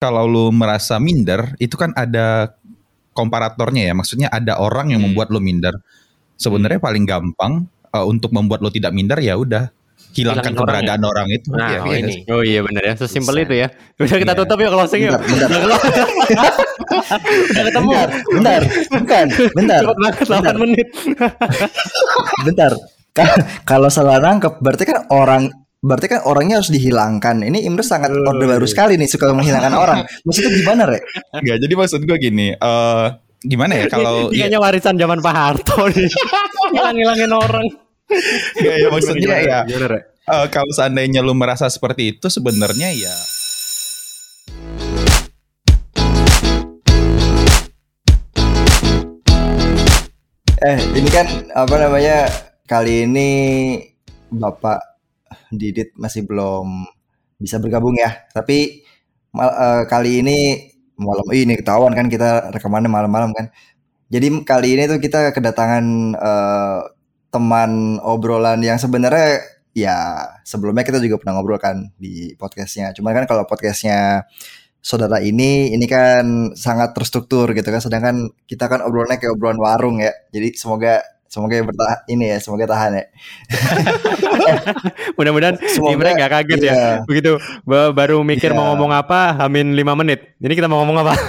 kalau lu merasa minder itu kan ada komparatornya ya. Maksudnya ada orang yang Hmm. membuat lu minder. Sebenarnya paling gampang uh, untuk membuat lu tidak minder ya udah hilangkan Hilangin keberadaan orang itu. Nah, Iya, oh iya. ini. Oh iya benar ya, sesimpel itu ya. Udah kita Iya. tutup yuk closing yuk. Bentar, bentar. Udah ketemu. Bentar, bentar, bukan, bentar, Cepet banget 8 menit. bentar. Ka- Kalau salah nangkep, berarti kan orang berarti kan orangnya harus dihilangkan. Ini Imre sangat orde baru sekali nih suka menghilangkan orang. Maksudnya gimana, Rek? Enggak, jadi maksud gue gini, eh gimana ya kalau Ini kayaknya warisan zaman Pak Harto nih. Hilang-hilangin orang. Enggak, ya maksudnya ya Gimana, Rek? eh, kalau seandainya lu merasa seperti itu sebenarnya ya Eh, ini kan apa namanya? Kali ini Bapak Didit masih belum bisa bergabung ya. Tapi mal- eh, kali ini malam ini ketahuan kan kita rekamannya malam-malam kan. Jadi kali ini tuh kita kedatangan eh, teman obrolan yang sebenarnya ya sebelumnya kita juga pernah ngobrol kan di podcastnya. Cuma kan kalau podcastnya saudara ini ini kan sangat terstruktur gitu kan. Sedangkan kita kan obrolannya kayak obrolan warung ya. Jadi semoga semoga bertahan ini ya, semoga tahan ya. Mudah-mudahan Semoga- Imre gak kaget ya. iya. Begitu ba- baru mikir Iya. mau ngomong apa, hamin 5 menit. Ini kita mau ngomong apa?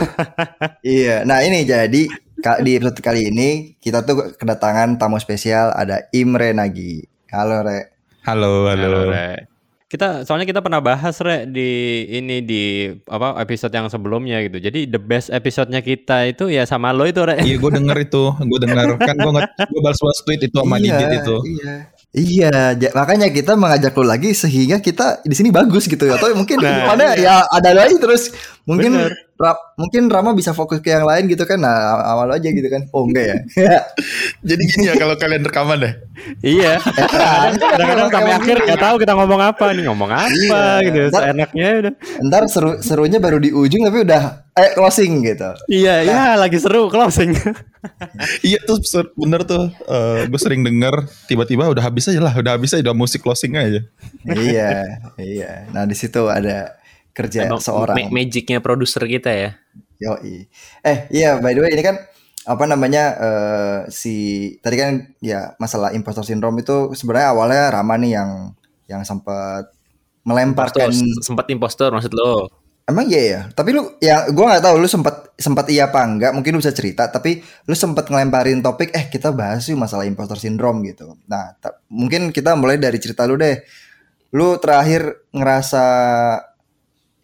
Iya, nah ini jadi di episode kali ini kita tuh kedatangan tamu spesial ada Imre Nagi. Halo Re. halo halo. Re. Kita soalnya kita pernah bahas Re di ini di apa episode yang sebelumnya gitu. Jadi the best episode-nya kita itu ya sama lo itu Re. Iya gue denger itu, gue denger kan gue gue balas-balas tweet itu sama iya, Didit itu. Iya. Iya, makanya kita mengajak lo lagi sehingga kita di sini bagus gitu ya. Atau mungkin Nah, ke depannya ya ada lagi terus mungkin Bener. Ra- mungkin Rama bisa fokus ke yang lain gitu kan. Nah, awal aja gitu kan. Oh enggak ya. Jadi gini ya kalau kalian rekaman deh. iya. Kadang- Kadang-kadang sampai akhir nggak tahu kita ngomong apa nih, ngomong apa Iya. gitu. Ntar- Seenaknya udah. Ntar seru serunya baru di ujung tapi udah eh closing gitu. Iya, iya lagi seru closing. Iya tuh bener tuh. gue sering denger tiba-tiba udah habis aja lah, udah habis aja udah musik closing aja. iya, iya. Nah, di situ ada kerja Emang seorang. ma- magicnya produser kita ya. Yoi. Eh iya by the way ini kan apa namanya eh, si tadi kan ya masalah impostor syndrome itu sebenarnya awalnya Rama nih yang yang sempat melemparkan Impostor, sempat impostor maksud lo. emang iya ya tapi lu ya gua nggak tahu lu sempat sempat iya apa enggak mungkin lu bisa cerita tapi lu sempat ngelemparin topik eh kita bahas yuk masalah impostor syndrome gitu nah mungkin kita mulai dari cerita lu deh lu terakhir ngerasa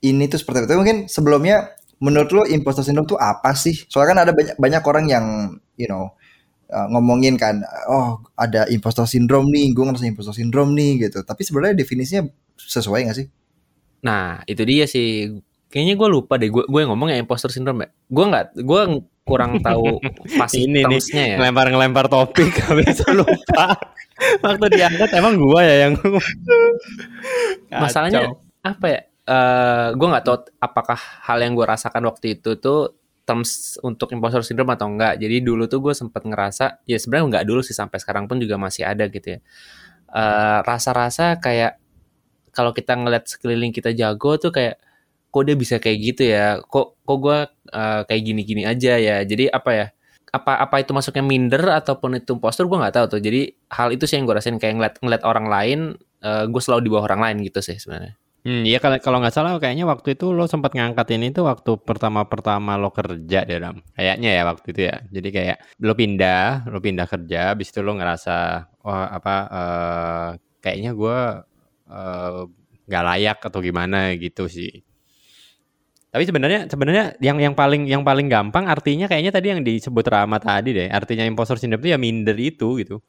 ini tuh seperti itu mungkin sebelumnya menurut lu impostor syndrome tuh apa sih soalnya kan ada banyak banyak orang yang you know uh, ngomongin kan oh ada impostor syndrome nih gue ngerasa impostor syndrome nih gitu tapi sebenarnya definisinya sesuai gak sih Nah, itu dia sih. Kayaknya gue lupa deh. Gue gue ngomong ya imposter syndrome ya. Gue nggak, gue kurang tahu pasti Ini nih, ya. Ngelempar-ngelempar topik habis lupa. Waktu diangkat emang gua ya yang Masalahnya apa ya? Eh gue nggak tahu apakah hal yang gue rasakan waktu itu tuh terms untuk imposter syndrome atau enggak. Jadi dulu tuh gue sempat ngerasa, ya sebenarnya nggak dulu sih sampai sekarang pun juga masih ada gitu ya. Eh, rasa-rasa kayak kalau kita ngeliat sekeliling kita jago tuh kayak kok dia bisa kayak gitu ya? Kok kok gue kayak gini-gini aja ya? Jadi apa ya? Apa apa itu masuknya minder ataupun itu impostor gue nggak tahu tuh. Jadi hal itu sih yang gue rasain. Kayak ngeliat ngeliat orang lain gue selalu di bawah orang lain gitu sih sebenarnya Hmm, iya kalau kalau nggak salah kayaknya waktu itu lo sempat ngangkat ini tuh waktu pertama-pertama lo kerja deh Ram. Kayaknya ya waktu itu ya. Jadi kayak lo pindah, lo pindah kerja, habis itu lo ngerasa wah apa eh, kayaknya gua eh, nggak layak atau gimana gitu sih. Tapi sebenarnya sebenarnya yang yang paling yang paling gampang artinya kayaknya tadi yang disebut Rama tadi deh. Artinya impostor syndrome itu ya minder itu gitu.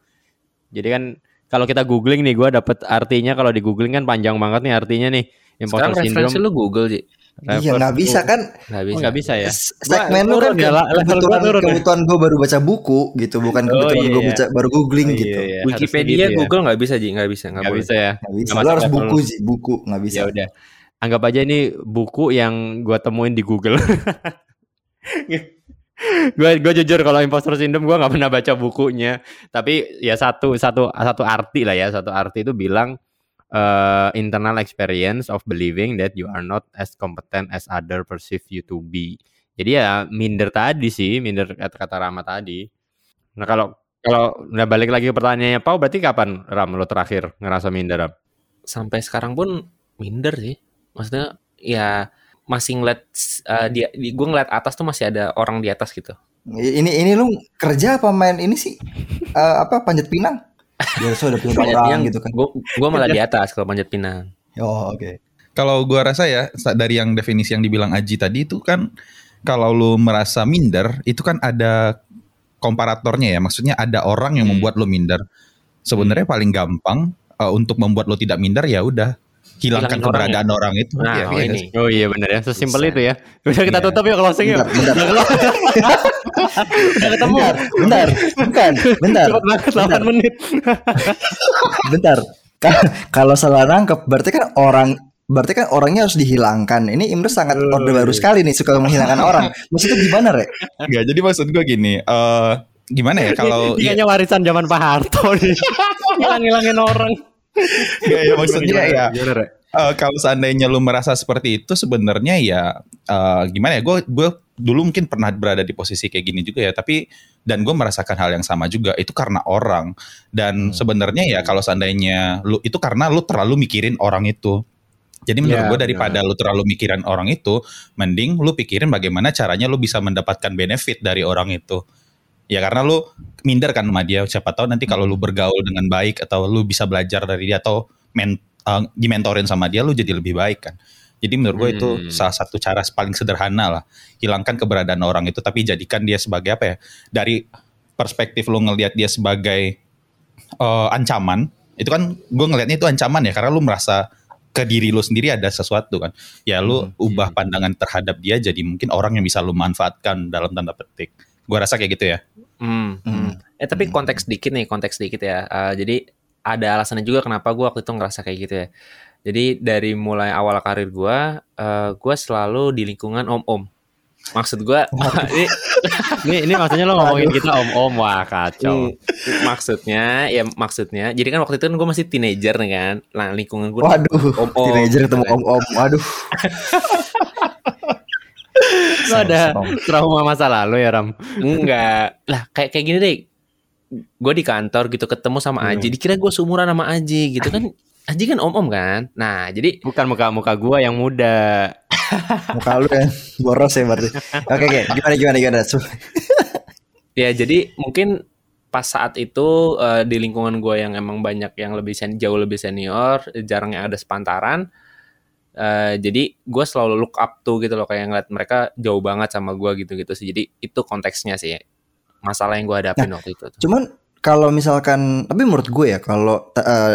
Jadi kan kalau kita googling nih gua dapet artinya kalau di googling kan panjang banget nih artinya nih impostor sekarang referensi syndrome. lu Google Ji iya Reverse nggak bisa kan nggak Oh, bisa nggak bisa ya. Segmen lu kan ya, ke- la- level gua kebetulan turun kebetulan gue baru baca buku gitu bukan Oh, kebetulan iya, gue iya. baca baru googling Oh, gitu iya, iya. Wikipedia gitu ya. Google nggak bisa Ji nggak bisa nggak bisa ya. nggak bisa lu harus buku sih buku nggak bisa Ya udah. Anggap aja ini buku yang gua temuin di Google. gua gua jujur kalau imposter syndrome gua nggak pernah baca bukunya. Tapi ya satu satu satu arti lah ya, satu arti itu bilang uh, internal experience of believing that you are not as competent as other perceive you to be. Jadi ya minder tadi sih, minder kata-kata Rama tadi. Nah kalau kalau udah balik lagi ke pertanyaannya Pau, berarti kapan Ram lo terakhir ngerasa minder Ram? Sampai sekarang pun minder sih. Maksudnya ya masih ngeliat uh, dia, gue ngeliat atas tuh masih ada orang di atas gitu. Ini ini lu kerja apa main ini sih? Uh, apa panjat pinang? Biasa udah punya orang gitu kan. Gue gue malah di atas kalau panjat pinang. Oh oke. Okay. Kalau gue rasa ya dari yang definisi yang dibilang Aji tadi itu kan kalau lu merasa minder itu kan ada komparatornya ya. Maksudnya ada orang yang hmm. membuat lu minder. Sebenarnya hmm. paling gampang uh, untuk membuat lu tidak minder ya udah hilangkan keberadaan orang, ya? orang itu. Nah, ya, oh, ini. Oh iya benar ya, sesimpel itu ya. Udah kita iya. tutup ya closing yuk. Bentar, bentar. Udah ketemu. Bentar, bentar, bukan, bentar. Cepat banget 8 menit. bentar. Kalau salah nangkep berarti kan orang Berarti kan orangnya harus dihilangkan. Ini Imre sangat orde baru sekali nih suka menghilangkan orang. Maksudnya gimana, Rek? Enggak, jadi maksud gue gini, uh, gimana ya kalau kayaknya warisan zaman Pak Harto nih. Hilang-hilangin orang. Enggak ya maksudnya ya. Gimana, Uh, kalau seandainya lu merasa seperti itu sebenarnya ya uh, gimana ya? Gue gue dulu mungkin pernah berada di posisi kayak gini juga ya, tapi dan gue merasakan hal yang sama juga. Itu karena orang dan hmm. sebenarnya ya kalau seandainya lu itu karena lu terlalu mikirin orang itu. Jadi menurut yeah, gue daripada yeah. lu terlalu mikirin orang itu, mending lu pikirin bagaimana caranya lu bisa mendapatkan benefit dari orang itu. Ya karena lu minder kan sama dia, siapa tahu nanti kalau lu bergaul dengan baik atau lu bisa belajar dari dia atau men, uh, dimentorin sama dia, lu jadi lebih baik kan. Jadi menurut gue hmm. itu salah satu cara paling sederhana lah, hilangkan keberadaan orang itu, tapi jadikan dia sebagai apa ya? Dari perspektif lu ngelihat dia sebagai uh, ancaman, itu kan gue ngelihatnya itu ancaman ya, karena lu merasa ke diri lu sendiri ada sesuatu kan. Ya lu hmm, ubah hmm. pandangan terhadap dia jadi mungkin orang yang bisa lu manfaatkan dalam tanda petik. Gua rasa kayak gitu ya. Hmm, hmm. hmm. Eh tapi konteks dikit nih, konteks dikit ya. Uh, jadi ada alasannya juga kenapa gua waktu itu ngerasa kayak gitu ya. Jadi dari mulai awal karir gua, uh, gua selalu di lingkungan om-om maksud gue ini, ini ini maksudnya lo ngomongin kita om om wah kacau maksudnya ya maksudnya jadi kan waktu itu kan gue masih teenager nih kan nah lingkungan gue waduh om om teenager ketemu om om waduh lo ada trauma masa lalu ya Ram enggak lah kayak kayak gini deh gue di kantor gitu ketemu sama hmm. Aji dikira gue seumuran sama Aji gitu kan Aji kan om-om kan. Nah, jadi bukan muka-muka gua yang muda. Muka lu yang boros ya berarti. Oke, oke. Gimana gimana gimana? ya, jadi mungkin pas saat itu uh, di lingkungan gua yang emang banyak yang lebih sen jauh lebih senior, jarang yang ada sepantaran. Uh, jadi gue selalu look up tuh gitu loh kayak ngeliat mereka jauh banget sama gue gitu-gitu sih. Jadi itu konteksnya sih masalah yang gue hadapin nah, waktu itu. Cuman kalau misalkan tapi menurut gue ya kalau uh,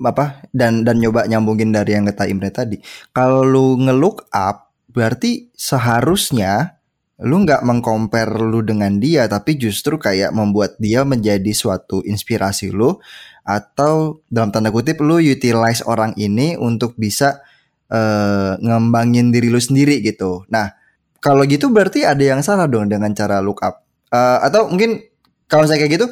apa dan dan nyoba nyambungin dari yang kata Imre tadi. Kalau lu ngelook up berarti seharusnya lu nggak mengcompare lu dengan dia tapi justru kayak membuat dia menjadi suatu inspirasi lu atau dalam tanda kutip lu utilize orang ini untuk bisa uh, ngembangin diri lu sendiri gitu. Nah, kalau gitu berarti ada yang salah dong dengan cara look up. Uh, atau mungkin kalau saya kayak gitu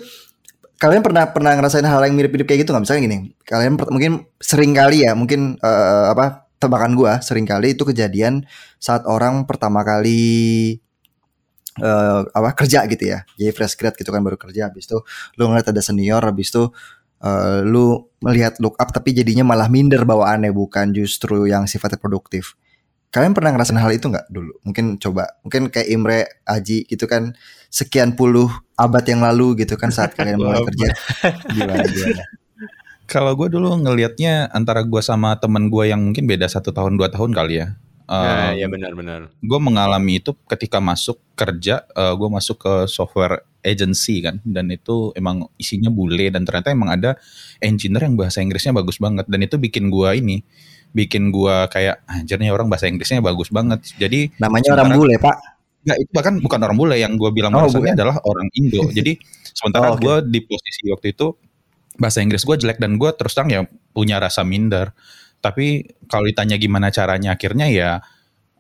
kalian pernah pernah ngerasain hal yang mirip-mirip kayak gitu nggak misalnya gini kalian mungkin sering kali ya mungkin uh, apa tebakan gua sering kali itu kejadian saat orang pertama kali uh, apa kerja gitu ya jadi fresh grad gitu kan baru kerja habis itu lu ngeliat ada senior habis itu uh, lu melihat look up tapi jadinya malah minder bawaannya bukan justru yang sifatnya produktif. Kalian pernah ngerasain hal itu nggak dulu? Mungkin coba mungkin kayak Imre Aji gitu kan sekian puluh abad yang lalu gitu kan saat kalian mulai kerja. Gimana gimana? Kalau gue dulu ngelihatnya antara gue sama temen gue yang mungkin beda satu tahun dua tahun kali ya. Uh, ya benar-benar. Gue mengalami itu ketika masuk kerja, uh, gue masuk ke software agency kan, dan itu emang isinya bule dan ternyata emang ada engineer yang bahasa Inggrisnya bagus banget dan itu bikin gue ini, bikin gue kayak anjirnya orang bahasa Inggrisnya bagus banget. Jadi namanya orang bule pak. Enggak, itu bahkan bukan orang bule yang gue bilang oh, adalah orang Indo. Jadi sementara oh, okay. gue di posisi waktu itu bahasa Inggris gue jelek dan gue terus terang ya punya rasa minder. Tapi kalau ditanya gimana caranya akhirnya ya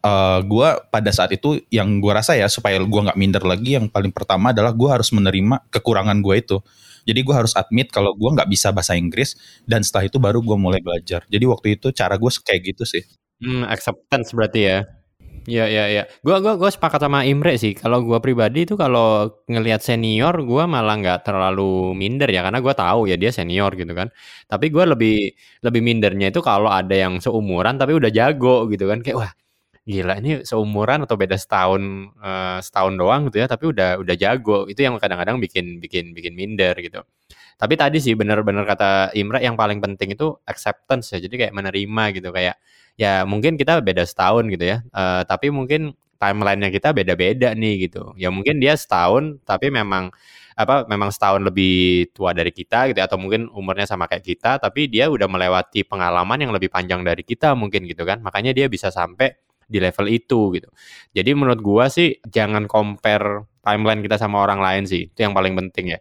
uh, gue pada saat itu yang gue rasa ya supaya gue nggak minder lagi yang paling pertama adalah gue harus menerima kekurangan gue itu jadi gue harus admit kalau gue nggak bisa bahasa Inggris dan setelah itu baru gue mulai belajar jadi waktu itu cara gue kayak gitu sih hmm, acceptance berarti ya Iya iya iya. Gua gua gua sepakat sama Imre sih. Kalau gua pribadi itu kalau ngelihat senior gua malah nggak terlalu minder ya karena gua tahu ya dia senior gitu kan. Tapi gua lebih lebih mindernya itu kalau ada yang seumuran tapi udah jago gitu kan kayak wah gila ini seumuran atau beda setahun uh, setahun doang gitu ya tapi udah udah jago. Itu yang kadang-kadang bikin bikin bikin minder gitu. Tapi tadi sih benar-benar kata Imre yang paling penting itu acceptance ya jadi kayak menerima gitu. Kayak ya mungkin kita beda setahun gitu ya uh, tapi mungkin timelinenya kita beda-beda nih gitu. Ya mungkin dia setahun tapi memang apa memang setahun lebih tua dari kita gitu ya, atau mungkin umurnya sama kayak kita tapi dia udah melewati pengalaman yang lebih panjang dari kita mungkin gitu kan. Makanya dia bisa sampai di level itu gitu. Jadi menurut gua sih jangan compare timeline kita sama orang lain sih. Itu yang paling penting ya.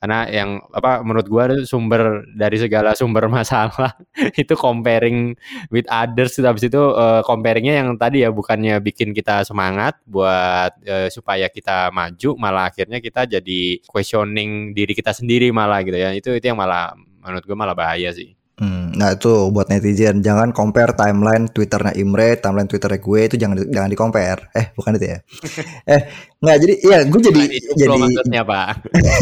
Karena yang apa menurut gua sumber dari segala sumber masalah itu comparing with others habis itu uh, comparingnya yang tadi ya bukannya bikin kita semangat buat uh, supaya kita maju malah akhirnya kita jadi questioning diri kita sendiri malah gitu ya. Itu itu yang malah menurut gua malah bahaya sih. Hmm, nah itu buat netizen jangan compare timeline Twitternya Imre, timeline Twitternya gue itu jangan jangan di compare. Eh bukan itu ya? eh nggak jadi ya gue jadi nah, jadi maksudnya pak.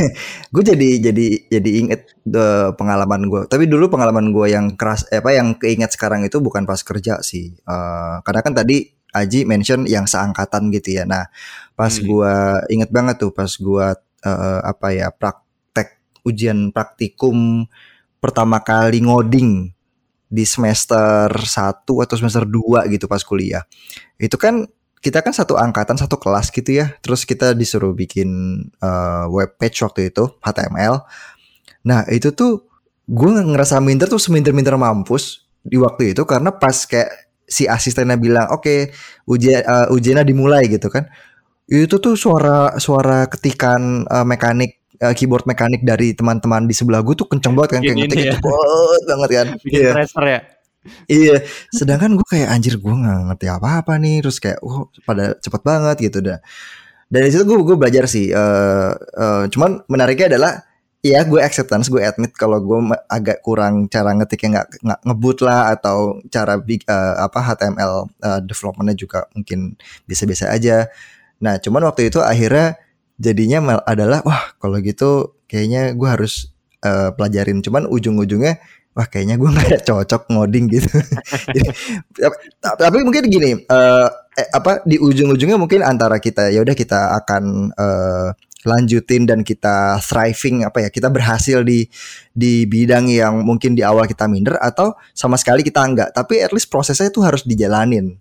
gue jadi jadi jadi inget the pengalaman gue. Tapi dulu pengalaman gue yang keras eh, apa yang keinget sekarang itu bukan pas kerja sih. Uh, karena kan tadi Aji mention yang seangkatan gitu ya. Nah pas hmm. gue inget banget tuh pas gue uh, apa ya praktek ujian praktikum pertama kali ngoding di semester 1 atau semester 2 gitu pas kuliah. Itu kan kita kan satu angkatan satu kelas gitu ya. Terus kita disuruh bikin uh, web page waktu itu HTML. Nah, itu tuh gue ngerasa minder tuh seminder-minder mampus di waktu itu karena pas kayak si asistennya bilang, "Oke, okay, ujian uh, ujiannya dimulai" gitu kan. Itu tuh suara suara ketikan uh, mekanik uh, keyboard mekanik dari teman-teman di sebelah gue tuh kenceng banget kan kayak ngetik ya. cepet banget kan. Bikin yeah. pressure ya. iya, sedangkan gue kayak anjir gue nggak ngerti apa-apa nih, terus kayak oh pada cepet banget gitu dah. Dan di situ gue gue belajar sih. Uh, uh, cuman menariknya adalah Iya, gue acceptance, gue admit kalau gue agak kurang cara ngetiknya nggak nggak ngebut lah atau cara uh, apa HTML uh, developmentnya juga mungkin biasa-biasa aja. Nah, cuman waktu itu akhirnya jadinya adalah wah kalau gitu kayaknya gue harus uh, pelajarin. Cuman ujung-ujungnya wah kayaknya gue nggak cocok ngoding gitu. Tapi mungkin gini uh, eh, apa di ujung-ujungnya mungkin antara kita ya udah kita akan uh, lanjutin dan kita thriving apa ya kita berhasil di di bidang yang mungkin di awal kita minder atau sama sekali kita enggak tapi at least prosesnya itu harus dijalanin.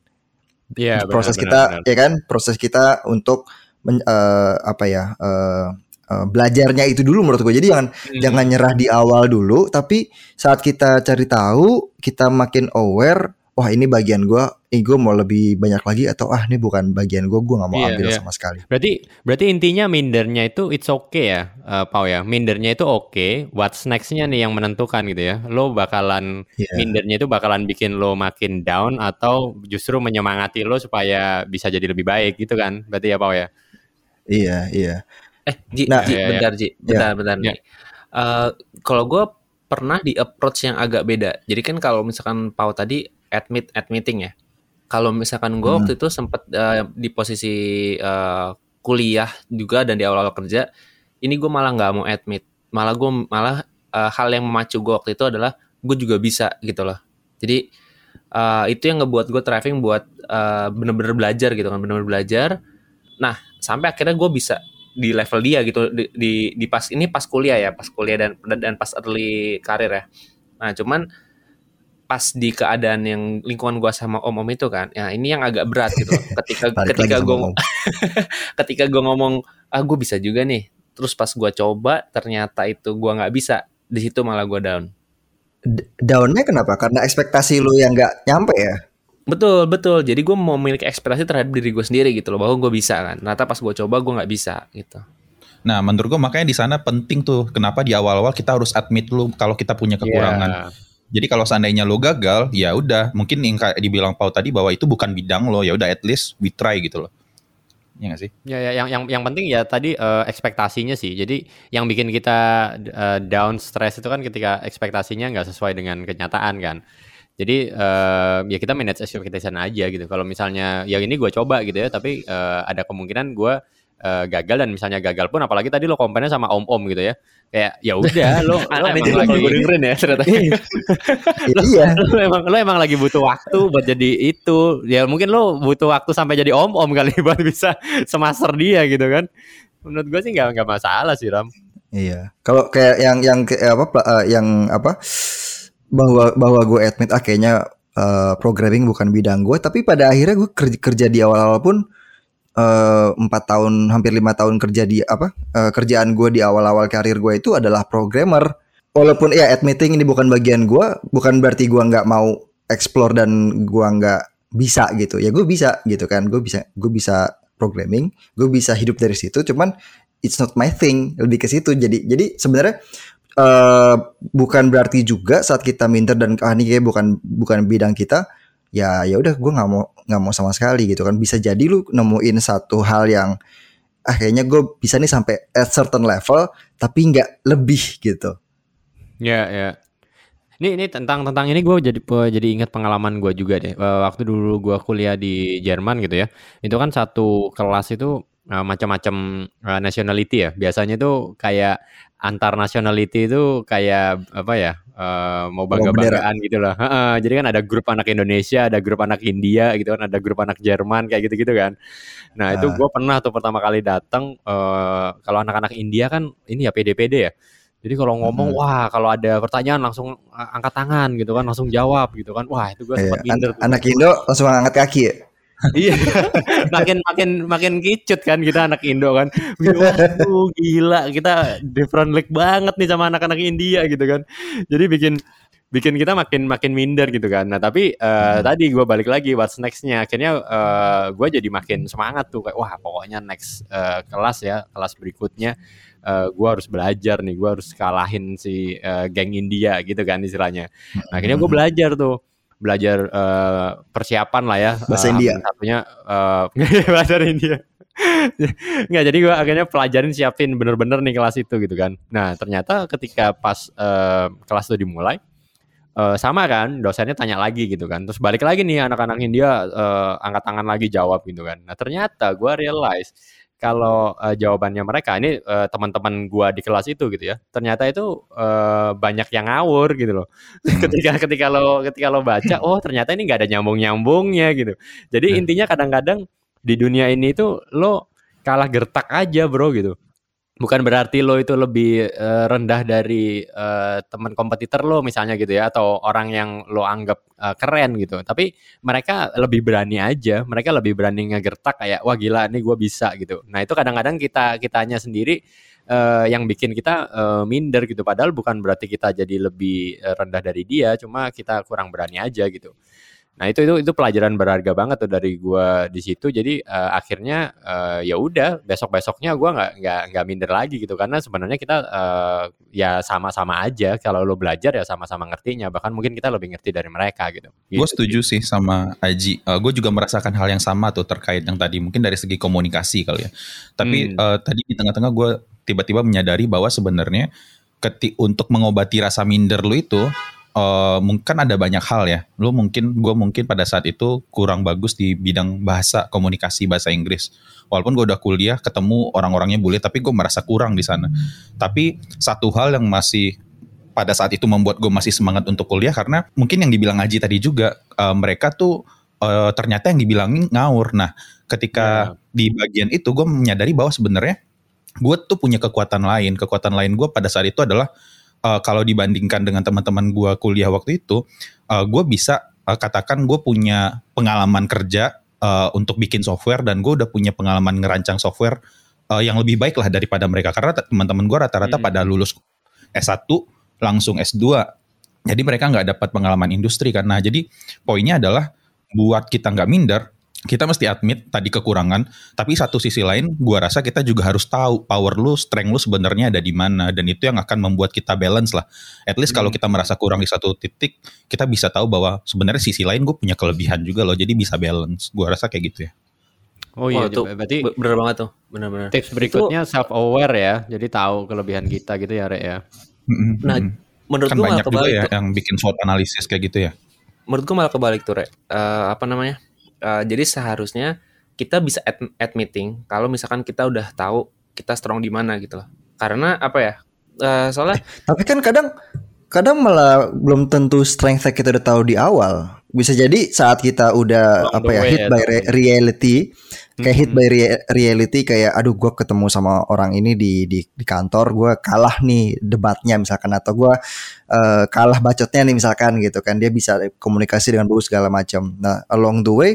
Yeah, proses benar, kita benar. ya kan? Proses kita untuk men, uh, apa ya uh, uh, belajarnya itu dulu menurut gue jadi jangan hmm. jangan nyerah di awal dulu tapi saat kita cari tahu kita makin aware wah ini bagian gue, eh, gue mau lebih banyak lagi atau ah ini bukan bagian gue, gue nggak mau yeah, ambil yeah. sama sekali. Berarti berarti intinya mindernya itu it's okay ya, uh, Pau ya. Mindernya itu oke. Okay. What's nextnya nih yang menentukan gitu ya. Lo bakalan yeah. mindernya itu bakalan bikin lo makin down atau justru menyemangati lo supaya bisa jadi lebih baik gitu kan. Berarti ya Pau ya. Iya, iya. Eh, Ji, nah, Ji, iya, bentar iya. Ji, bentar, iya. bentar nih. Uh, kalau gue pernah di approach yang agak beda. Jadi kan kalau misalkan Pau tadi admit admitting ya. Kalau misalkan gue hmm. waktu itu sempat uh, eh, di posisi uh, kuliah juga dan di awal-awal kerja, ini gue malah nggak mau admit. Malah gue malah uh, hal yang memacu gue waktu itu adalah gue juga bisa gitu loh. Jadi uh, itu yang ngebuat gue driving buat uh, bener-bener belajar gitu kan, bener-bener belajar. Nah sampai akhirnya gue bisa di level dia gitu di, di, di pas ini pas kuliah ya pas kuliah dan dan pas early karir ya. Nah cuman pas di keadaan yang lingkungan gue sama om om itu kan ya ini yang agak berat gitu. Ketika ketika gue ketika gue ngomong ah gue bisa juga nih. Terus pas gue coba ternyata itu gue nggak bisa di situ malah gue down. Downnya kenapa? Karena ekspektasi lu yang nggak nyampe ya Betul, betul. Jadi gue mau memiliki ekspektasi terhadap diri gue sendiri gitu loh, bahwa gue bisa kan. Ternyata pas gue coba gue nggak bisa gitu. Nah, menurut gue makanya di sana penting tuh kenapa di awal-awal kita harus admit dulu kalau kita punya kekurangan. Yeah. Jadi kalau seandainya lo gagal, ya udah mungkin yang kayak dibilang Pau tadi bahwa itu bukan bidang lo, ya udah at least we try gitu loh. Ya gak sih? Ya, ya yang yang yang penting ya tadi uh, ekspektasinya sih. Jadi yang bikin kita uh, down stress itu kan ketika ekspektasinya nggak sesuai dengan kenyataan kan. Jadi uh, ya kita manage expectation aja gitu. Kalau misalnya yang ini gue coba gitu ya, tapi uh, ada kemungkinan gue uh, gagal dan misalnya gagal pun apalagi tadi lo komplainnya sama om-om gitu ya. Kayak ya udah lo lo emang lagi gue dengerin ya ternyata. Iya. lo, iya. lo emang lo emang lagi butuh waktu buat jadi itu. Ya mungkin lo butuh waktu sampai jadi om-om kali buat bisa semaster dia gitu kan. Menurut gue sih nggak nggak masalah sih Ram. Iya. Kalau kayak yang yang apa uh, yang apa bahwa bahwa gue admit ah kayaknya uh, programming bukan bidang gue. Tapi pada akhirnya gue kerja, kerja di awal-awal pun Eh, empat uh, tahun hampir lima tahun kerja di apa uh, kerjaan gue di awal-awal karir gue itu adalah programmer. Walaupun ya admitting ini bukan bagian gue bukan berarti gue nggak mau explore dan gue nggak bisa gitu. Ya gue bisa gitu kan. Gue bisa gue bisa programming gue bisa hidup dari situ. Cuman it's not my thing. Lebih ke situ. Jadi jadi sebenarnya uh, bukan berarti juga saat kita minder dan ah ini kayak bukan bukan bidang kita ya ya udah gue nggak mau nggak mau sama sekali gitu kan. Bisa jadi lu nemuin satu hal yang ah kayaknya gue bisa nih sampai at certain level tapi nggak lebih gitu. Ya ya. Ini ini tentang tentang ini gue jadi jadi ingat pengalaman gue juga deh. Waktu dulu gue kuliah di Jerman gitu ya. Itu kan satu kelas itu uh, macam-macam nationality ya. Biasanya tuh kayak antar nationality itu kayak apa ya uh, mau bangga-banggaan gitu lah. Uh, jadi kan ada grup anak Indonesia, ada grup anak India gitu kan, ada grup anak Jerman kayak gitu-gitu kan. Nah uh. itu ah. gue pernah tuh pertama kali datang uh, kalau anak-anak India kan ini ya PD-PD ya. Jadi kalau ngomong hmm. wah kalau ada pertanyaan langsung angkat tangan gitu kan, langsung jawab gitu kan. Wah itu gue sempat yeah. minder. An anak Indo langsung angkat kaki ya? Iya. Makin makin makin kicut kan kita anak Indo kan. Waduh gila kita different league banget nih sama anak-anak India gitu kan. Jadi bikin bikin kita makin makin minder gitu kan. Nah tapi uh, hmm. tadi gue balik lagi what's nextnya? Akhirnya uh, eh, gue jadi makin semangat tuh. Kayak wah pokoknya next uh, kelas ya kelas berikutnya uh, gue harus belajar nih. Gue harus kalahin si uh, geng India gitu kan istilahnya. Nah, akhirnya gue hmm. belajar tuh belajar uh, persiapan lah ya. Bahasa uh, India. satunya uh, bahasa India. Nggak jadi gue akhirnya pelajarin siapin bener-bener nih kelas itu gitu kan. Nah ternyata ketika pas uh, kelas itu dimulai uh, sama kan dosennya tanya lagi gitu kan. Terus balik lagi nih anak-anak India uh, angkat tangan lagi jawab gitu kan. Nah ternyata gue realize kalau uh, jawabannya mereka ini uh, teman-teman gua di kelas itu gitu ya ternyata itu uh, banyak yang ngawur gitu loh hmm. ketika ketika lo ketika lo baca oh ternyata ini nggak ada nyambung nyambungnya gitu jadi hmm. intinya kadang-kadang di dunia ini itu lo kalah gertak aja bro gitu bukan berarti lo itu lebih uh, rendah dari uh, teman kompetitor lo misalnya gitu ya atau orang yang lo anggap uh, keren gitu. Tapi mereka lebih berani aja mereka lebih berani ngegertak kayak wah gila nih gue bisa gitu. Nah itu kadang-kadang kita kitanya sendiri uh, yang bikin kita uh, minder gitu. Padahal bukan berarti kita jadi lebih rendah dari dia cuma kita kurang berani aja gitu Nah itu itu itu pelajaran berharga banget tuh dari gua di situ. Jadi uh, akhirnya uh, ya udah besok besoknya gua nggak nggak nggak minder lagi gitu karena sebenarnya kita uh, ya sama-sama aja. Kalau lo belajar ya sama-sama ngertinya. Bahkan mungkin kita lebih ngerti dari mereka gitu. gitu gue setuju sih sama Aji. Uh, gue juga merasakan hal yang sama tuh terkait yang tadi mungkin dari segi komunikasi kali ya. Tapi hmm. uh, tadi di tengah-tengah gue tiba-tiba menyadari bahwa sebenarnya ketik untuk mengobati rasa minder lo itu uh, mungkin ada banyak hal ya. Lo mungkin, gue mungkin pada saat itu kurang bagus di bidang bahasa komunikasi bahasa Inggris. Walaupun gue udah kuliah, ketemu orang-orangnya boleh, tapi gue merasa kurang di sana. Tapi satu hal yang masih pada saat itu membuat gue masih semangat untuk kuliah karena mungkin yang dibilang Haji tadi juga uh, mereka tuh uh, ternyata yang dibilangin ngawur. Nah, ketika yeah. di bagian itu gue menyadari bahwa sebenarnya gue tuh punya kekuatan lain. Kekuatan lain gue pada saat itu adalah uh, kalau dibandingkan dengan teman-teman gue kuliah waktu itu, uh, gue bisa uh, katakan gue punya pengalaman kerja uh, untuk bikin software dan gue udah punya pengalaman ngerancang software uh, yang lebih baik lah daripada mereka. Karena teman-teman gue rata-rata hmm. pada lulus S1 langsung S2 jadi mereka nggak dapat pengalaman industri nah jadi poinnya adalah buat kita nggak minder kita mesti admit tadi kekurangan, tapi satu sisi lain gua rasa kita juga harus tahu power lu, strength lu sebenarnya ada di mana dan itu yang akan membuat kita balance lah. At least hmm. kalau kita merasa kurang di satu titik, kita bisa tahu bahwa sebenarnya sisi lain gue punya kelebihan juga loh, jadi bisa balance. Gua rasa kayak gitu ya. Oh iya, oh, berarti bener banget tuh, bener-bener. Tips berikutnya self aware ya, jadi tahu kelebihan kita gitu ya, Rek ya. Nah, menurut kan gue banyak juga ya tuh. yang bikin SWOT analisis kayak gitu ya. Menurut gue malah kebalik tuh, Rek. Uh, apa namanya? Uh, jadi seharusnya kita bisa ad, ad meeting kalau misalkan kita udah tahu kita strong di mana gitu loh. Karena apa ya? Uh, soalnya eh, tapi kan kadang kadang malah belum tentu strength kita udah tahu di awal. Bisa jadi saat kita udah oh, apa ya hit by re reality, kayak hit by re reality kayak aduh gue ketemu sama orang ini di di, di kantor, gue kalah nih debatnya misalkan atau gue uh, kalah bacotnya nih misalkan gitu kan dia bisa komunikasi dengan bagus segala macam. Nah along the way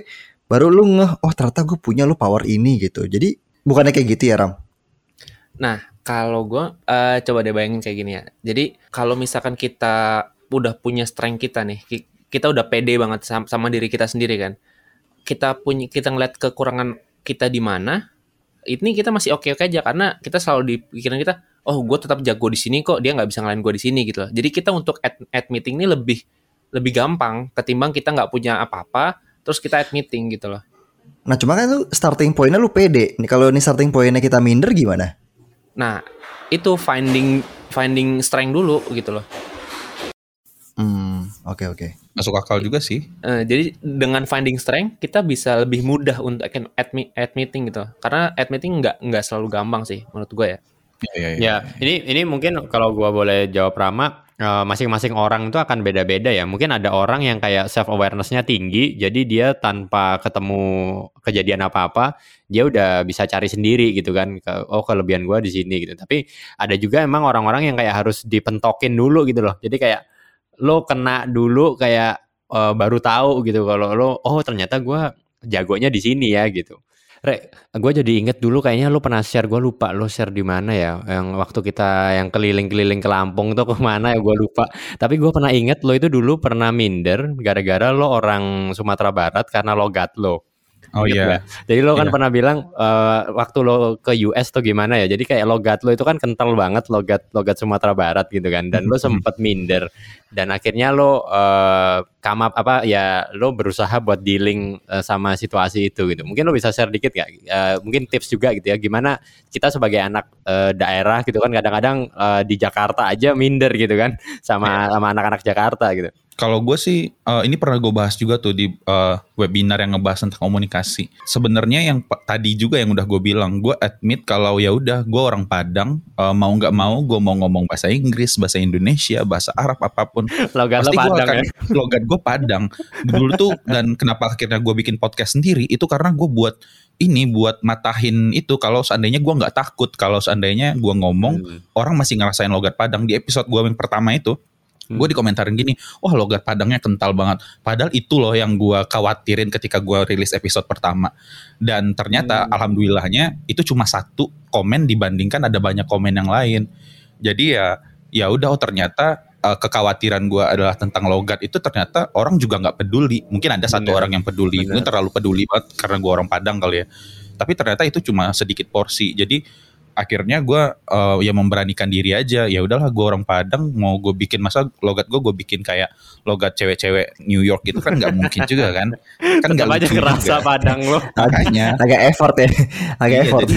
baru lu ngeh oh ternyata gue punya lu power ini gitu. Jadi bukannya kayak gitu ya Ram? Nah kalau gue uh, coba deh bayangin kayak gini ya. Jadi kalau misalkan kita udah punya strength kita nih, kita udah pede banget sama, sama diri kita sendiri kan kita punya kita ngeliat kekurangan kita di mana ini kita masih oke oke aja karena kita selalu di pikiran kita oh gue tetap jago di sini kok dia nggak bisa ngalahin gue di sini gitu loh. Jadi kita untuk ad, ad meeting ini lebih lebih gampang ketimbang kita nggak punya apa-apa terus kita ad meeting gitu loh. Nah cuma kan lu starting pointnya lu pede. Nih kalau ini starting pointnya kita minder gimana? Nah itu finding finding strength dulu gitu loh Hmm, oke okay, oke. Okay. Masuk akal juga sih. Uh, jadi dengan finding strength kita bisa lebih mudah untuk add meeting gitu. Karena add meeting nggak nggak selalu gampang sih menurut gue ya. Ya, ya, ya. ya ini ini mungkin kalau gue boleh jawab Rama, eh, masing-masing orang itu akan beda-beda ya. Mungkin ada orang yang kayak self awarenessnya tinggi, jadi dia tanpa ketemu kejadian apa-apa, dia udah bisa cari sendiri gitu kan. Oh kelebihan gue di sini gitu. Tapi ada juga emang orang-orang yang kayak harus dipentokin dulu gitu loh. Jadi kayak lo kena dulu kayak uh, baru tahu gitu kalau lo oh ternyata gue jagonya di sini ya gitu. Re, gue jadi inget dulu kayaknya lo pernah share, gue lupa lo share di mana ya, yang waktu kita yang keliling-keliling ke Lampung tuh ke mana ya gue lupa. Tapi gue pernah inget lo itu dulu pernah minder gara-gara lo orang Sumatera Barat karena logat lo. Oh iya. Yeah. Jadi lo kan yeah. pernah bilang uh, waktu lo ke US tuh gimana ya? Jadi kayak logat lo itu kan kental banget logat logat Sumatera Barat gitu kan. Dan lo sempet minder dan akhirnya lo uh, come up apa ya lo berusaha buat dealing uh, sama situasi itu gitu. Mungkin lo bisa share dikit gak? Uh, mungkin tips juga gitu ya gimana kita sebagai anak uh, daerah gitu kan kadang-kadang uh, di Jakarta aja minder gitu kan sama yeah. sama anak-anak Jakarta gitu. Kalau gue sih uh, ini pernah gue bahas juga tuh di uh, webinar yang ngebahas tentang komunikasi. Sebenarnya yang tadi juga yang udah gue bilang, gue admit kalau ya udah gue orang Padang, uh, mau nggak mau gue mau ngomong bahasa Inggris, bahasa Indonesia, bahasa Arab apa pun. logat pasti gue akan ya? logat gue Padang. Dulu tuh dan kenapa akhirnya gue bikin podcast sendiri itu karena gue buat ini buat matahin itu kalau seandainya gue nggak takut kalau seandainya gue ngomong hmm. orang masih ngerasain logat Padang di episode gue yang pertama itu Hmm. Gue dikomentarin gini, wah logat Padangnya kental banget. Padahal itu loh yang gue khawatirin ketika gue rilis episode pertama. Dan ternyata hmm. alhamdulillahnya itu cuma satu komen dibandingkan ada banyak komen yang lain. Jadi ya ya udah oh ternyata uh, kekhawatiran gue adalah tentang logat itu ternyata orang juga nggak peduli. Mungkin ada satu Bener. orang yang peduli, mungkin terlalu peduli banget karena gue orang Padang kali ya. Tapi ternyata itu cuma sedikit porsi. Jadi akhirnya gue uh, ya memberanikan diri aja. Ya udahlah gue orang Padang mau gue bikin masa logat gue gue bikin kayak logat cewek-cewek New York gitu kan nggak mungkin juga kan. Kan nggak aja kerasa juga. Padang lo. Makanya. Agak effort ya. Agak iya, effort. jadi,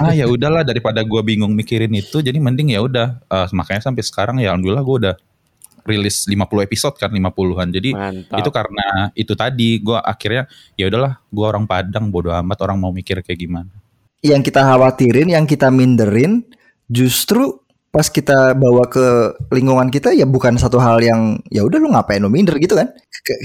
ah ya udahlah daripada gue bingung mikirin itu jadi mending ya udah uh, makanya sampai sekarang ya alhamdulillah gue udah rilis 50 episode kan 50-an. Jadi Mantap. itu karena itu tadi gue akhirnya ya udahlah gue orang Padang bodo amat orang mau mikir kayak gimana yang kita khawatirin, yang kita minderin, justru pas kita bawa ke lingkungan kita ya bukan satu hal yang ya udah lu ngapain lu minder gitu kan?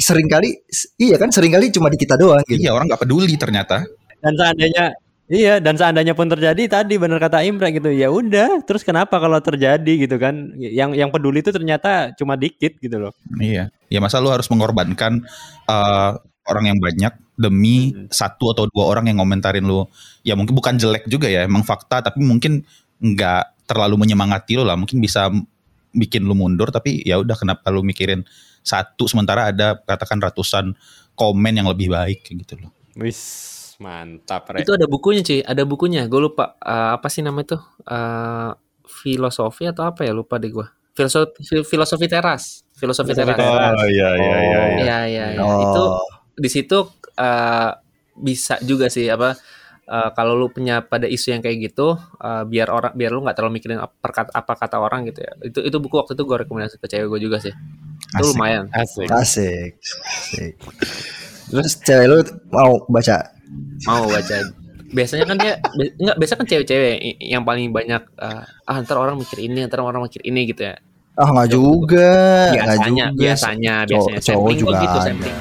Sering kali iya kan? Sering kali cuma di kita doang gitu. iya orang nggak peduli ternyata. Dan seandainya iya dan seandainya pun terjadi tadi benar kata Imran gitu ya udah terus kenapa kalau terjadi gitu kan? Yang yang peduli itu ternyata cuma dikit gitu loh. Iya. Ya masa lu harus mengorbankan uh, orang yang banyak demi hmm. satu atau dua orang yang ngomentarin lu ya mungkin bukan jelek juga ya emang fakta tapi mungkin nggak terlalu menyemangati lu lah mungkin bisa bikin lu mundur tapi ya udah kenapa lu mikirin satu sementara ada katakan ratusan komen yang lebih baik gitu loh Wis mantap. Re. Itu ada bukunya sih, ada bukunya. Gue lupa uh, apa sih namanya tuh uh, filosofi atau apa ya lupa deh gue. Filosofi filosofi teras, filosofi teras. Oh iya iya iya. Iya iya. iya. Oh. Itu di situ uh, bisa juga sih apa uh, kalau lu punya pada isu yang kayak gitu uh, biar orang biar lu nggak terlalu mikirin apa, kata, apa kata orang gitu ya itu itu buku waktu itu gue rekomendasi ke cewek gue juga sih itu Asik. lumayan Asik. Asik. Asik. Terus cewek lu mau baca? mau baca biasanya kan dia nggak biasa kan cewek-cewek yang paling banyak uh, ah ntar orang mikir ini ntar orang mikir ini gitu ya Ah nggak juga, biasanya juga. biasanya Cowok- biasanya cowok sampling juga gitu sampling.